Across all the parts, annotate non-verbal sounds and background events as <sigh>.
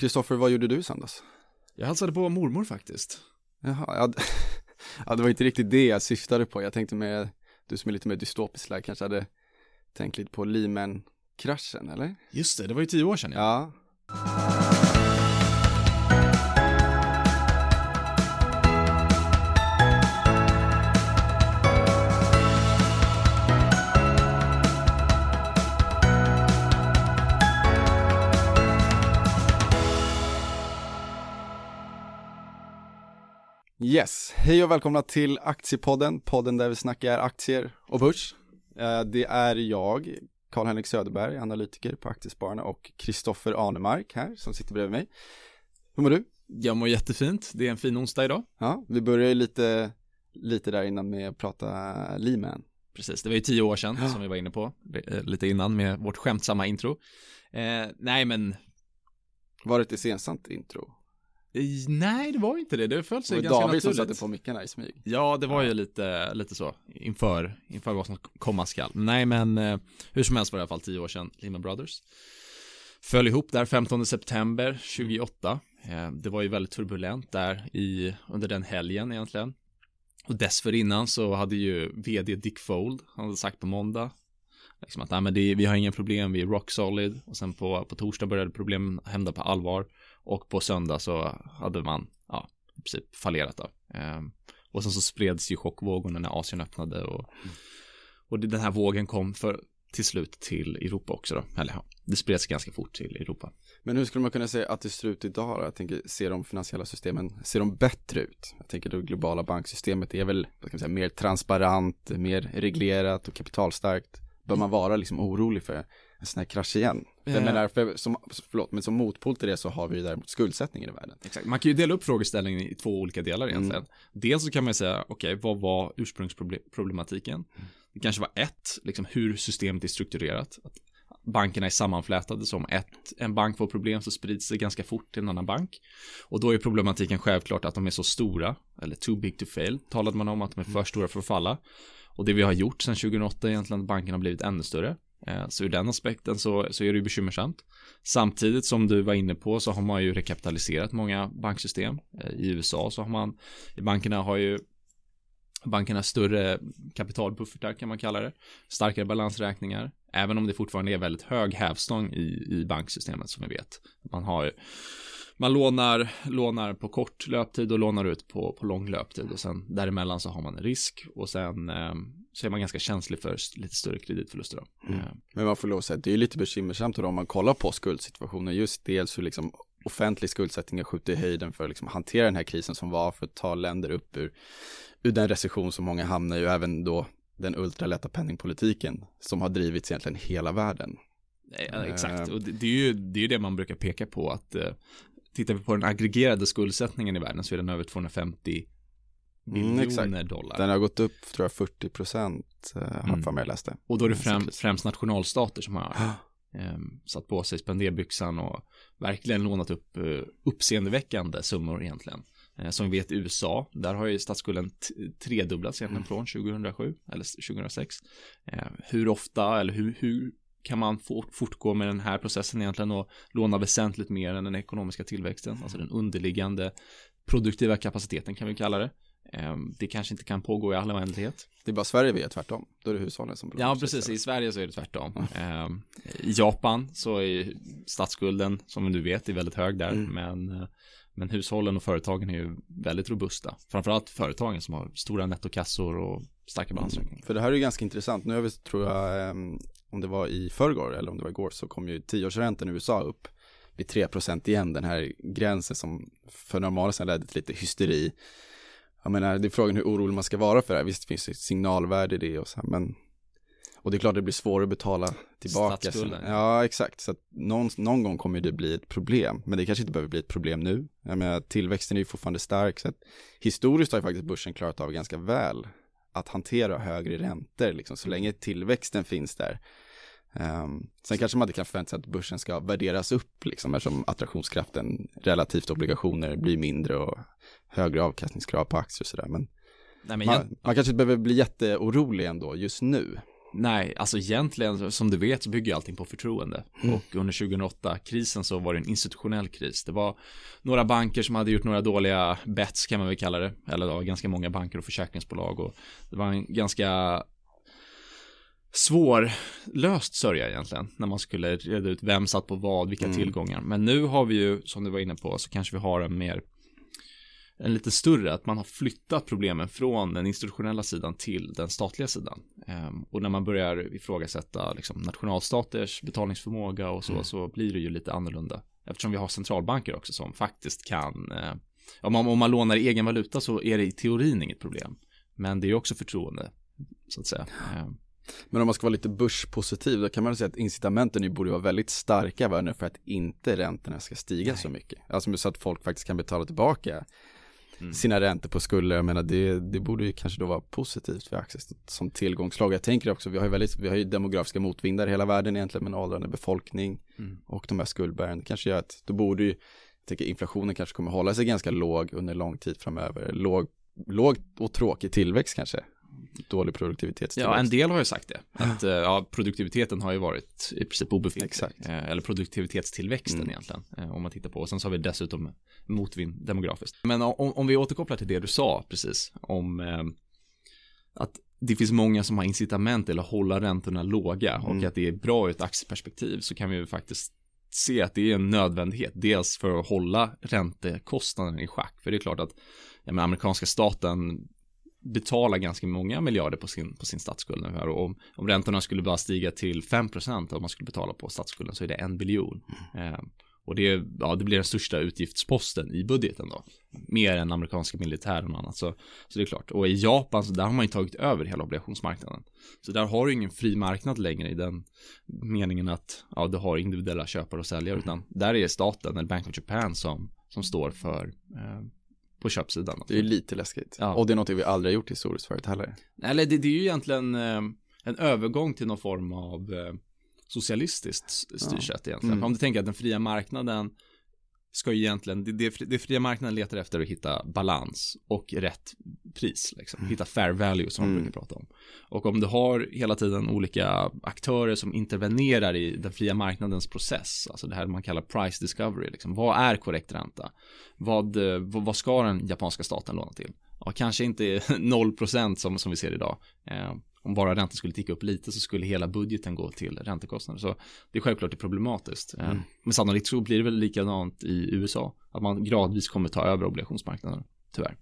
Kristoffer, vad gjorde du i söndags? Jag hälsade på mormor faktiskt. Jaha, ja, <laughs> ja, det var inte riktigt det jag syftade på. Jag tänkte med, du som är lite mer dystopisk lär kanske hade tänkt lite på Lehman-kraschen, eller? Just det, det var ju tio år sedan ja. Yes, hej och välkomna till Aktiepodden, podden där vi snackar aktier och börs. Eh, det är jag, Karl-Henrik Söderberg, analytiker på Aktiespararna och Kristoffer Arnemark här som sitter bredvid mig. Hur mår du? Jag mår jättefint, det är en fin onsdag idag. Ja, vi börjar ju lite, lite där innan med att prata Lehman. Precis, det var ju tio år sedan ja. som vi var inne på, eh, lite innan med vårt skämtsamma intro. Eh, nej men Var det ett iscensatt intro? Nej, det var inte det. Det föll sig det ganska David naturligt. som satte på mickarna i smyg. Ja, det var ju lite, lite så inför, inför vad som komma skall. Nej, men eh, hur som helst var det i alla fall tio år sedan Lehman Brothers föll ihop där 15 september 2008. Eh, det var ju väldigt turbulent där i, under den helgen egentligen. Och dessförinnan så hade ju vd Dick Fold, han hade sagt på måndag liksom att nej, men det, vi har inga problem, vi är rock solid och sen på, på torsdag började problemen hända på allvar och på söndag så hade man, ja, i princip fallerat då. Ehm, och sen så spreds ju chockvågorna när Asien öppnade och, och den här vågen kom för, till slut till Europa också då. Eller ja, det spreds ganska fort till Europa. Men hur skulle man kunna säga att det ser ut idag då? Jag tänker, ser de finansiella systemen, ser de bättre ut? Jag tänker det globala banksystemet är väl, vad ska man säga, mer transparent, mer reglerat och kapitalstarkt. Bör man vara liksom orolig för en sån här krasch igen. För jag menar, för, som, förlåt, men som motpol till det så har vi ju däremot skuldsättningen i världen. Exakt, man kan ju dela upp frågeställningen i två olika delar egentligen. Mm. Dels så kan man säga, okej, okay, vad var ursprungsproblematiken? Mm. Det kanske var ett, liksom hur systemet är strukturerat. Att bankerna är sammanflätade som ett, en bank får problem så sprids det ganska fort till en annan bank. Och då är problematiken självklart att de är så stora, eller too big to fail, talade man om att de är för stora för att falla. Och det vi har gjort sedan 2008 är egentligen att bankerna har blivit ännu större. Eh, så ur den aspekten så, så är det ju bekymmersamt. Samtidigt som du var inne på så har man ju rekapitaliserat många banksystem. Eh, I USA så har man, i bankerna har ju bankerna större kapitalbuffertar kan man kalla det. Starkare balansräkningar. Även om det fortfarande är väldigt hög hävstång i, i banksystemet som vi vet. Man har man lånar, lånar på kort löptid och lånar ut på, på lång löptid och sen däremellan så har man en risk och sen eh, så är man ganska känslig för lite större kreditförluster. Då. Mm. Men man får lov att säga att det är lite bekymmersamt då om man kollar på skuldsituationen just dels hur liksom offentlig skuldsättning har skjutit i höjden för att liksom hantera den här krisen som var för att ta länder upp ur, ur den recession som många hamnar i och även då den ultralätta penningpolitiken som har drivits egentligen hela världen. Ja, exakt, och det, det, är ju, det är ju det man brukar peka på att eh, tittar vi på den aggregerade skuldsättningen i världen så är den över 250 miljoner mm, dollar. Den har gått upp, tror jag, 40 procent, uh, har mm. för mig läste. Och då är det främ, främst nationalstater som har um, satt på sig spenderbyxan och verkligen lånat upp uh, uppseendeväckande summor egentligen. Uh, som vi vet USA, där har ju statsskulden tredubblats egentligen mm. från 2007 eller 2006. Uh, hur ofta eller hur, hur kan man fortgå med den här processen egentligen och låna väsentligt mer än den ekonomiska tillväxten, alltså den underliggande produktiva kapaciteten kan vi kalla det. Ehm, det kanske inte kan pågå i all oändlighet. Det är bara Sverige vi är tvärtom. Då är det hushållen som Ja, precis. I Sverige så är det tvärtom. Mm. I Japan så är statsskulden, som du vet, är väldigt hög där. Mm. Men, eh, men hushållen och företagen är ju väldigt robusta. Framförallt företagen som har stora nettokassor och starka balansräkningar. Mm. För det här är ju ganska intressant. Nu har vi, tror jag, ehm, om det var i förrgår eller om det var igår, så kom ju tioårsräntan i USA upp vid 3% igen. Den här gränsen som för normala sedan ledde till lite hysteri jag menar, det är frågan hur orolig man ska vara för det här. Visst finns det signalvärde i det och så här, men och det är klart det blir svårare att betala tillbaka. Ja, exakt. Så att någon, någon gång kommer det bli ett problem. Men det kanske inte behöver bli ett problem nu. Jag menar, tillväxten är ju fortfarande stark. Så att historiskt har ju faktiskt börsen klarat av ganska väl att hantera högre räntor, liksom, så länge tillväxten finns där. Um, sen kanske man inte kan förvänta sig att börsen ska värderas upp, liksom, eftersom attraktionskraften relativt obligationer blir mindre och högre avkastningskrav på aktier och sådär. Men, Nej, men man, jag... man kanske inte behöver bli jätteorolig ändå just nu. Nej, alltså egentligen som du vet så bygger allting på förtroende. Mm. Och under 2008-krisen så var det en institutionell kris. Det var några banker som hade gjort några dåliga bets kan man väl kalla det. Eller då, ganska många banker och försäkringsbolag. Och det var en ganska svårlöst sörja egentligen. När man skulle reda ut vem satt på vad, vilka mm. tillgångar. Men nu har vi ju, som du var inne på, så kanske vi har en mer en lite större, att man har flyttat problemen från den institutionella sidan till den statliga sidan. Um, och när man börjar ifrågasätta liksom, nationalstaters betalningsförmåga och så, mm. så blir det ju lite annorlunda. Eftersom vi har centralbanker också som faktiskt kan, uh, om, man, om man lånar i egen valuta så är det i teorin inget problem. Men det är också förtroende, så att säga. Um, men om man ska vara lite börspositiv, då kan man säga att incitamenten nu borde vara väldigt starka för att inte räntorna ska stiga Nej. så mycket. Alltså så att folk faktiskt kan betala tillbaka mm. sina räntor på skulder. Jag menar det, det borde ju kanske då vara positivt för aktier som tillgångslag. Jag tänker också, vi har ju väldigt, vi har ju demografiska motvindar i hela världen egentligen med en åldrande befolkning mm. och de här skuldbergen. Kanske gör att då borde ju, jag tänker inflationen kanske kommer hålla sig ganska låg under lång tid framöver. Låg, låg och tråkig tillväxt kanske dålig produktivitetstillväxt. Ja, en del har ju sagt det. <laughs> Att eh, ja, produktiviteten har ju varit i princip obefintlig. Exakt. Eh, eller produktivitetstillväxten mm. egentligen. Eh, om man tittar på. Och sen så har vi dessutom motvind demografiskt. Men om, om vi återkopplar till det du sa precis. Om att det finns många som har incitament eller hålla räntorna låga och mm. att det är bra ur ett aktieperspektiv så kan vi ju faktiskt se att det är en nödvändighet. Dels för att hålla räntekostnaden i schack. För det är klart att ja, amerikanska staten betala ganska många miljarder på sin, på sin statsskuld nu här och om, om räntorna skulle bara stiga till 5% om man skulle betala på statsskulden så är det en biljon. Mm. Eh, och det, ja, det blir den största utgiftsposten i budgeten då. Mer än amerikanska militären och annat. Så, så det är klart. Och i Japan så där har man ju tagit över hela obligationsmarknaden. Så där har du ingen fri marknad längre i den meningen att ja, du har individuella köpare och säljare. Utan där är det staten eller Bank of Japan som, som står för eh, på köpsidan. Det är ju lite läskigt. Ja. Och det är något vi aldrig har gjort historiskt förut heller. Eller det, det är ju egentligen eh, en övergång till någon form av eh, socialistiskt styrsätt ja. egentligen. Mm. Om du tänker att den fria marknaden ska ju egentligen, det, det, det fria marknaden letar efter att hitta balans och rätt pris, liksom. Mm. hitta fair value som man mm. brukar prata om. Och om du har hela tiden olika aktörer som intervenerar i den fria marknadens process, alltså det här man kallar price discovery, liksom. vad är korrekt ränta? Vad, vad, vad ska den japanska staten låna till? Ja, kanske inte <laughs> 0% som, som vi ser idag. Om bara räntan skulle ticka upp lite så skulle hela budgeten gå till räntekostnader. Så det är självklart det är problematiskt. Eh, mm. Men sannolikt så blir det väl likadant i USA. Att man gradvis kommer ta över obligationsmarknaden, tyvärr.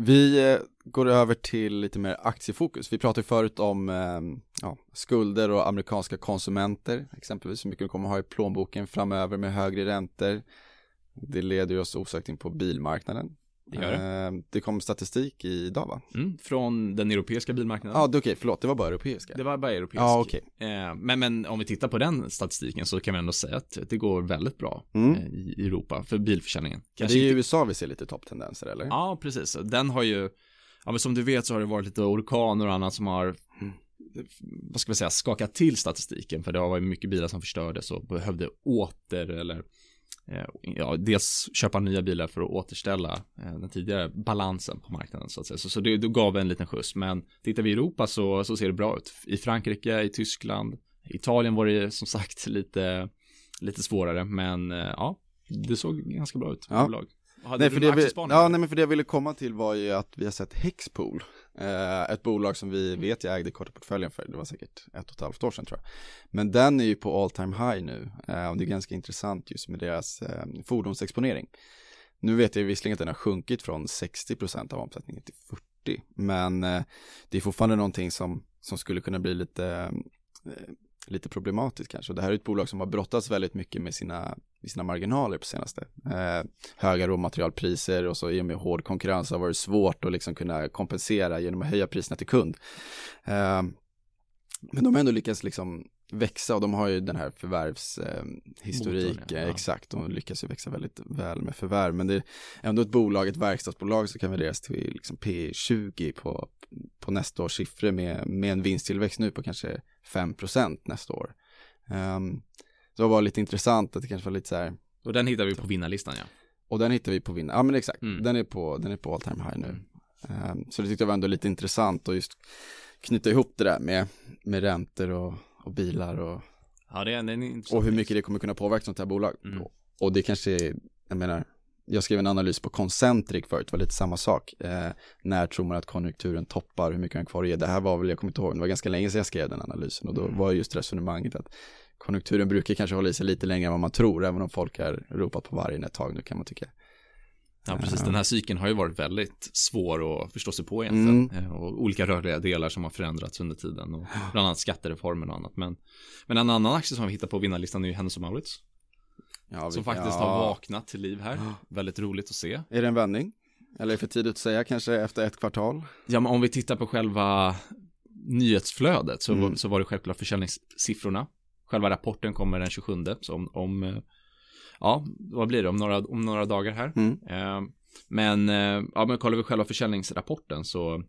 Vi eh, går över till lite mer aktiefokus. Vi pratade förut om eh, ja, skulder och amerikanska konsumenter, exempelvis hur mycket de kommer ha i plånboken framöver med högre räntor. Det leder oss osökt in på bilmarknaden. Det gör det. Eh, det kom statistik idag va? Mm, från den europeiska bilmarknaden. Ja, ah, okej, okay, förlåt, det var bara europeiska. Det var bara europeisk. Ah, okay. Eh, men, men om vi tittar på den statistiken så kan vi ändå säga att det går väldigt bra mm. Eh, i Europa för bilförsäljningen. Kanske det är i USA vi ser lite topptendenser eller? Ja, precis. Den har ju, ja men som du vet så har det varit lite orkaner och annat som har mm. vad ska vi säga, skakat till statistiken för det har varit mycket bilar som förstördes och behövde åter eller ja, dels köpa nya bilar för att återställa eh, den tidigare balansen på marknaden så att säga. Så, så det, det gav en liten skjuts. Men tittar vi i Europa så, så ser det bra ut. I Frankrike, i Tyskland, Italien var det som sagt lite, lite svårare. Men eh, ja, det såg ganska bra ut. Ja. Nej för, det vi, ja, nej men för det jag ville komma till var ju att vi har sett Hexpool eh, Ett bolag som vi vet jag ägde korta portföljen för, det var säkert ett och ett halvt år sedan tror jag. Men den är ju på all time high nu eh, och det är ganska intressant just med deras eh, fordonsexponering. Nu vet jag visserligen att den har sjunkit från 60% av omsättningen till 40 Men eh, det är fortfarande någonting som, som skulle kunna bli lite eh, lite problematiskt kanske. Det här är ett bolag som har brottats väldigt mycket med sina, med sina marginaler på senaste. Eh, höga råmaterialpriser och så i och med hård konkurrens har varit svårt att liksom kunna kompensera genom att höja priserna till kund. Eh, men de har ändå lyckats liksom växa och de har ju den här förvärvshistoriken, eh, ja. exakt, de lyckas ju växa väldigt väl med förvärv, men det är ändå ett bolag, ett verkstadsbolag som kan värderas till liksom P20 på, på nästa års siffror med, med en vinsttillväxt nu på kanske 5% nästa år. Um, så det var lite intressant att det kanske var lite så här Och den hittar vi på vinnarlistan ja. Och den hittar vi på vinna, ja men exakt, Mm. den är på, den är på all time high nu. Ehm, så det tyckte jag var ändå lite intressant och just knyta ihop det där med, med räntor och, och bilar och, Ja, det är, det är och hur mycket det kommer kunna påverka sånt här bolag. Mm. Och det kanske, är- jag menar, jag skrev en analys på Concentric förut, det var lite samma sak. Eh, när tror man att konjunkturen toppar, hur mycket har den kvar att ge? Det här var väl, jag kommer inte ihåg, det var ganska länge sedan jag skrev den analysen och då Mm. var just resonemanget att konjunkturen brukar kanske hålla i sig lite längre än vad man tror, även om folk har ropat på vargen ett tag nu kan man tycka. Ja, precis. Den här cykeln har ju varit väldigt svår att förstå sig på egentligen. Eh, Och olika rörliga delar som har förändrats under tiden. Och bland annat skattereformen och annat. Men, men en annan aktie som vi hittar på vinnarlistan är ju Hennes Mauritz. Ja, Som faktiskt ja. har vaknat till liv här. Väldigt roligt att se. Är det en vändning? Eller är det för tidigt att säga kanske efter ett kvartal? Ja, men om vi tittar på själva nyhetsflödet så, Mm. så var det självklart försäljningssiffrorna. Själva rapporten kommer den 27, så om, om eh, ja, vad blir det, om några, om några dagar här. Mm. Eh, men, eh, ja, men kollar vi själva försäljningsrapporten så,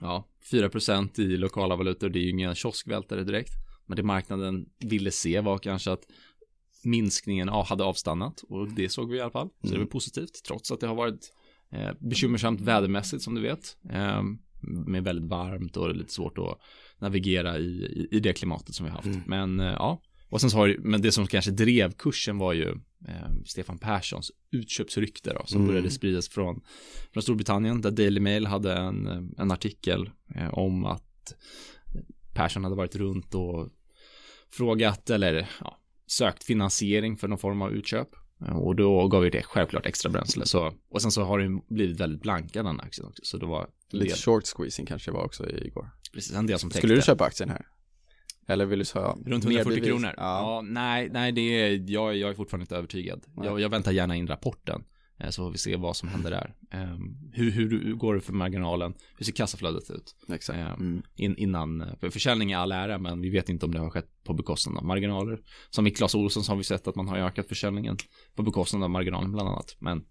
ja, 4% i lokala valutor, det är ju ingen kioskvältare direkt. Men det marknaden ville se var kanske att minskningen ja, hade avstannat och det såg vi i alla fall. Så det Mm. var positivt, trots att det har varit eh, bekymmersamt vädermässigt som du vet. Eh, med väldigt varmt och lite svårt att navigera i, i, i det klimatet som vi har haft. Mm. Men eh, ja, och sen så har men det som kanske drev kursen var ju eh, Stefan Perssons utköpsrykte då, som Mm. började spridas från, från Storbritannien, där Daily Mail hade en, eh, en artikel eh, om att Persson hade varit runt och frågat eller ja, sökt finansiering för någon form av utköp. Eh, Och då gav ju det självklart extra bränsle. Så, och sen så har det blivit väldigt blanka den aktien också. Så det var Lite short squeezing kanske var också igår. Precis, en del som täckte. Skulle du köpa aktien här? Eller vill du ha Runt mer 140 bevis? kronor? Ja. Ja. nej, nej, det är, jag, jag är fortfarande inte övertygad. Jag, jag väntar gärna in rapporten. eh, Så får vi se vad som händer där. Ehm, hur, hur, hur går det för marginalen? Hur ser kassaflödet ut? Exakt. Ja. Mm. In, innan, för försäljning är all ära, men vi vet inte om det har skett på bekostnad av marginaler. Som i Clas Ohlson så har vi sett att man har ökat försäljningen på bekostnad av marginalen bland annat. Men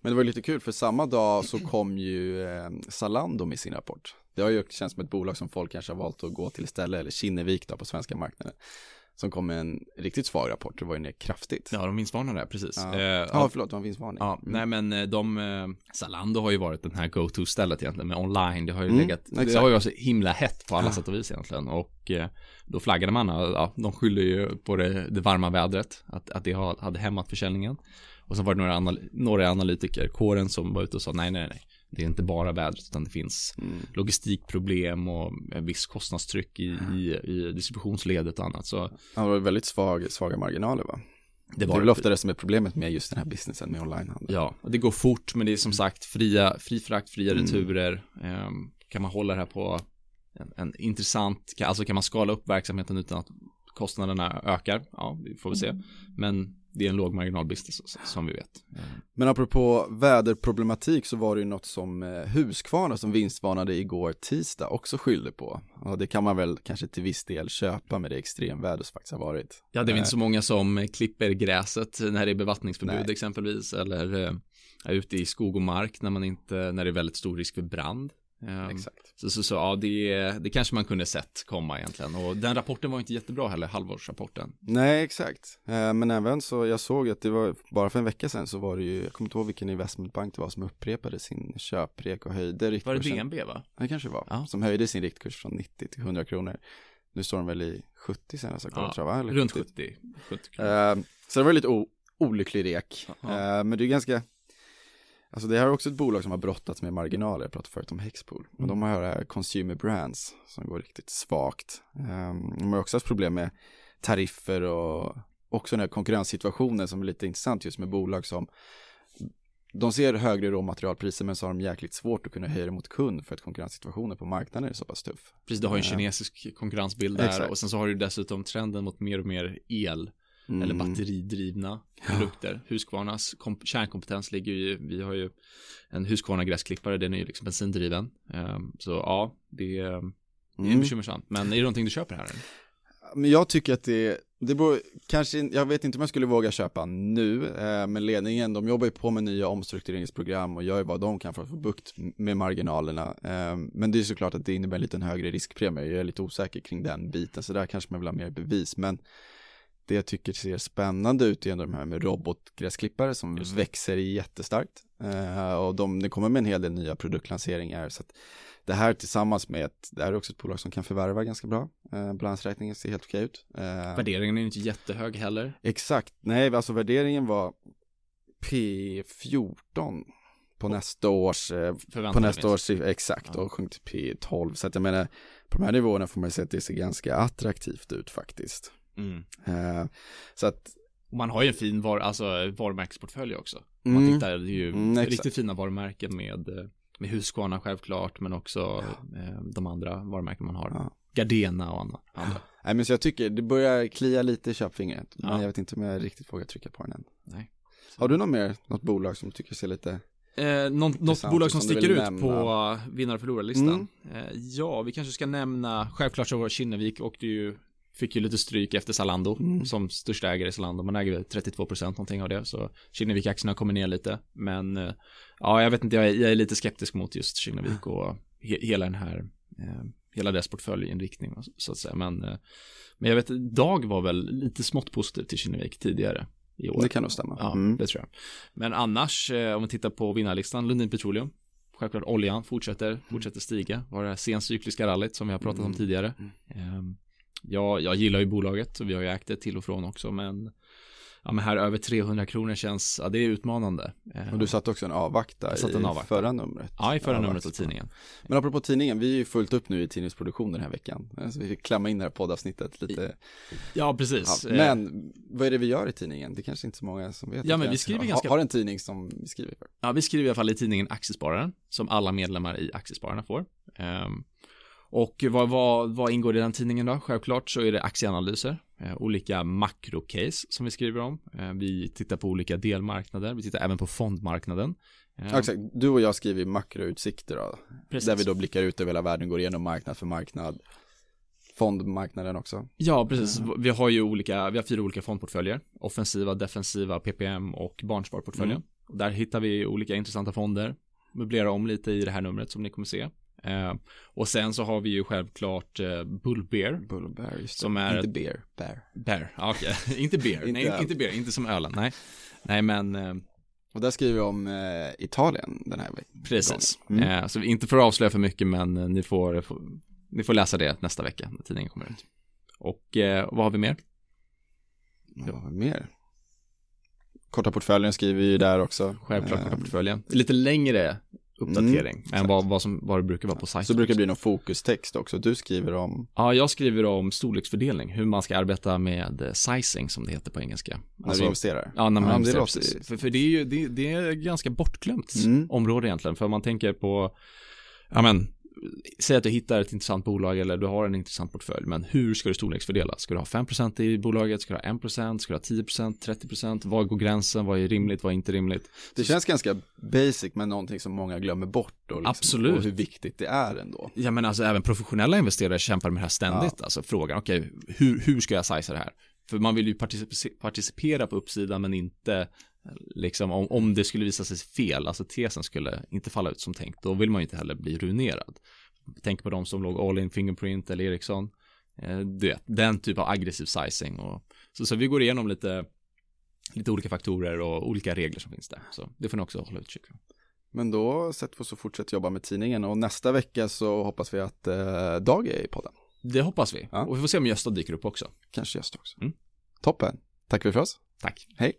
men det var lite kul för samma dag så kom ju eh, Zalando med sin rapport. Det har ju känts som ett bolag som folk kanske har valt att gå till istället, eller Kinnevik då på svenska marknaden. Som kom med en riktigt svag rapport, det var ju ner kraftigt. ja, de vinstvarnar där, precis. Ja, Eh, ja, förlåt, det var en vinstvarning. Ja, Mm. nej men eh, de, eh, Zalando har ju varit den här go-to-stället egentligen med online. Det har ju Mm, legat, det exakt. har ju varit så himla hett på alla Ja. sätt och vis egentligen. Och eh, då flaggade man, ja, de skyller ju på det, det varma vädret, att, att det hade hämmat försäljningen. Och sen var det några, anal några analytiker, kåren som var ute och sa nej, nej, nej. Det är inte bara vädret utan det finns Mm. logistikproblem och viss kostnadstryck i, i, i distributionsledet och annat. Så Ja, det var väldigt svag, svaga marginaler va? det Det var är väl ofta det som är problemet med just den här businessen med onlinehandel. Ja, och det går fort, men det är som sagt fria, fri frakt, fria Mm. returer. Ehm, kan man hålla det här på en, en intressant, alltså kan man skala upp verksamheten utan att kostnaderna ökar? Ja, det får vi se. Men det är en låg marginalbusiness som vi vet. Ehm, Men apropå väderproblematik så var det ju något som eh, Husqvarna som vinstvarnade igår tisdag också skyllde på. Och det kan man väl kanske till viss del köpa med det extremväder som faktiskt har varit. Ja, det är väl inte Eh, så många som klipper gräset när det är bevattningsförbud Nej. exempelvis, eller eh, är ute i skog och mark när man inte, när det är väldigt stor risk för brand. Ehm, Exakt. Så, så, så ja, det, det kanske man kunde sett komma egentligen. Och den rapporten var inte jättebra heller, halvårsrapporten. Nej, exakt. Eh, Men även så, jag såg att det var, bara för en vecka sedan så var det ju, jag kommer inte ihåg vilken investmentbank det var som upprepade sin köprek och höjde Var det riktkursen. DNB va? Det kanske var, Ja. som höjde sin riktkurs från 90 till 100 kronor. Nu står de väl i 70 senast jag kollade Ja, tror jag, va? Runt 70. 70. 70 kronor. Eh, så det var lite olycklig rek. Eh, men det är ganska, alltså det här är också ett bolag som har brottats med marginaler, jag pratade förut om Hexpool. Och Mm. de har här Consumer Brands som går riktigt svagt. Eh, de har också haft problem med tariffer och också den här konkurrenssituationen som är lite intressant just med bolag som de ser högre råmaterialpriser men så har de jäkligt svårt att kunna höja det mot kund för att konkurrenssituationen på marknaden är så pass tuff. Precis, du har ju en Ja. kinesisk konkurrensbild där Exakt. och sen så har du dessutom trenden mot mer och mer el Mm. eller batteridrivna produkter. Husqvarnas kom- kärnkompetens ligger ju, vi har ju en Husqvarna gräsklippare, den är ju liksom bensindriven. Ehm, så ja, det är, det är Mm. bekymmersamt. Men är det någonting du köper här? eller? Men jag tycker att det, det beror, kanske, jag vet inte om jag skulle våga köpa nu, eh, men ledningen, de jobbar ju på med nya omstruktureringsprogram och gör ju vad de kan för att få bukt med marginalerna. Eh, men det är såklart att det innebär en liten högre riskpremie, jag är lite osäker kring den biten, så där kanske man vill ha mer bevis, men det jag tycker ser spännande ut är de här med robotgräsklippare som växer jättestarkt. Uh, och de, det kommer med en hel del nya produktlanseringar. Så att det här tillsammans med ett, det här är också ett bolag som kan förvärva ganska bra. Uh, balansräkningen ser helt okej ut. Uh, Värderingen är inte jättehög heller. Exakt, nej alltså värderingen var P14 på nästa års, på nästa års, exakt, ja. och sjönk till P12. Så att jag menar, på de här nivåerna får man säga att det ser ganska attraktivt ut faktiskt. Mm. Uh, så att man har ju en fin var, alltså, varumärkesportfölj också. Om man mm. tittar, det är ju mm, riktigt fina varumärken med, med Husqvarna självklart, men också ja. eh, de andra varumärken man har. Ja. Gardena och andra. <laughs> Nej men så jag tycker det börjar klia lite i köpfingret, men ja. jag vet inte om jag riktigt vågar trycka på den än. Nej. Har du något mer, något bolag som tycker ser lite Eh, något, något bolag som sticker ut nämna. på vinnar och förlorarlistan. Mm. Eh, ja, vi kanske ska nämna, självklart så var Kinnevik och ju Fick ju lite stryk efter Zalando mm. som största ägare i Zalando. Man äger väl 32% någonting av det. Så Kinnevik-aktierna kommer ner lite. Men eh, ja, jag vet inte, jag är, jag är lite skeptisk mot just Kinnevik och he, hela den här, eh, hela dess portföljinriktning så att säga. Men, eh, men jag vet, Dag var väl lite smått positiv till Kinnevik tidigare i år. Det kan nog stämma. Ja, mm. det tror jag. Men annars, eh, om vi tittar på vinnarlistan, Lundin Petroleum. Självklart oljan fortsätter, fortsätter stiga. Var det sencykliska rallyt som vi har pratat om mm. tidigare. Mm. Um, ja, jag gillar ju bolaget och vi har ju ägt det till och från också, men ja, men här över 300 kronor känns, ja det är utmanande. Och du satte också en avvakta i en avvakta. förra numret. Ja, i förra avvakta. numret av tidningen. Men apropå tidningen, vi är ju fullt upp nu i tidningsproduktion den här veckan. Så vi fick klämma in det här poddavsnittet lite. Ja, precis. Ja, men vad är det vi gör i tidningen? Det är kanske inte så många som vet. Ja, men vi skriver ganska. Har en tidning som vi skriver för. Ja, vi skriver i alla fall i tidningen Aktiespararen, som alla medlemmar i Aktiespararna får. Um, och vad, vad, vad, ingår i den tidningen då? Självklart så är det aktieanalyser, eh, olika makrocase som vi skriver om. Eh, vi tittar på olika delmarknader, vi tittar även på fondmarknaden. Eh, ja, exakt, du och jag skriver makroutsikter då. Precis. Där vi då blickar ut över hela världen, går igenom marknad för marknad. Fondmarknaden också. Ja, precis. Mm. Vi har ju olika, vi har fyra olika fondportföljer. Offensiva, defensiva, PPM och barnsparportföljen. Mm. Där hittar vi olika intressanta fonder. Möblera om lite i det här numret som ni kommer se. Eh, och sen så har vi ju självklart eh, Bull Bear. Bull Bear, just det. Som är inte beer, bear. Bear, okej. Okay. <laughs> inte inte nej, inte beer, inte som ölen, nej. Nej, men. Eh, och där skriver vi om eh, Italien den här veckan. Precis. Mm. Eh, så inte för att avslöja för mycket, men eh, ni får, får, ni får läsa det nästa vecka när tidningen kommer ut. Och eh, vad har vi mer? Vad har vi mer? Korta portföljen skriver vi ju där också. Självklart korta portföljen. Lite längre uppdatering mm, än vad, vad, som, vad det brukar vara på sajten. Så brukar det bli någon fokustext också, du skriver om? Ja, jag skriver om storleksfördelning, hur man ska arbeta med eh, sizing som det heter på engelska. När alltså, du investerar? Ja, när man ja, investerar, låter... för, för det är ju, det, det är ganska bortglömt mm. område egentligen, för man tänker på, ja men, säg att du hittar ett intressant bolag eller du har en intressant portfölj, men hur ska du storleksfördela? Ska du ha 5% i bolaget? Ska du ha 1%? Ska du ha 10%? 30%? Var går gränsen? Vad är rimligt? Vad är inte rimligt? Det känns ganska basic, men någonting som många glömmer bort och, liksom, Absolut. och hur viktigt det är ändå. Ja, men alltså även professionella investerare kämpar med det här ständigt. Ja. Alltså frågan, okej, okay, hur, hur ska jag siza det här? För man vill ju participera på uppsidan men inte liksom om, om det skulle visa sig fel, alltså tesen skulle inte falla ut som tänkt, då vill man ju inte heller bli ruinerad. Tänk på de som låg all in Fingerprint eller Ericsson. Eh, du vet, den typ av aggressiv sizing och så, så vi går igenom lite, lite olika faktorer och olika regler som finns där. Så det får ni också hålla utkik Men då sätter vi oss och fortsätter jobba med tidningen och nästa vecka så hoppas vi att eh, Dag är i podden. Det hoppas vi. Ja. Och vi får se om Gösta dyker upp också. Kanske Gösta också. Mm. Toppen. Tack för oss. Tack. Hej.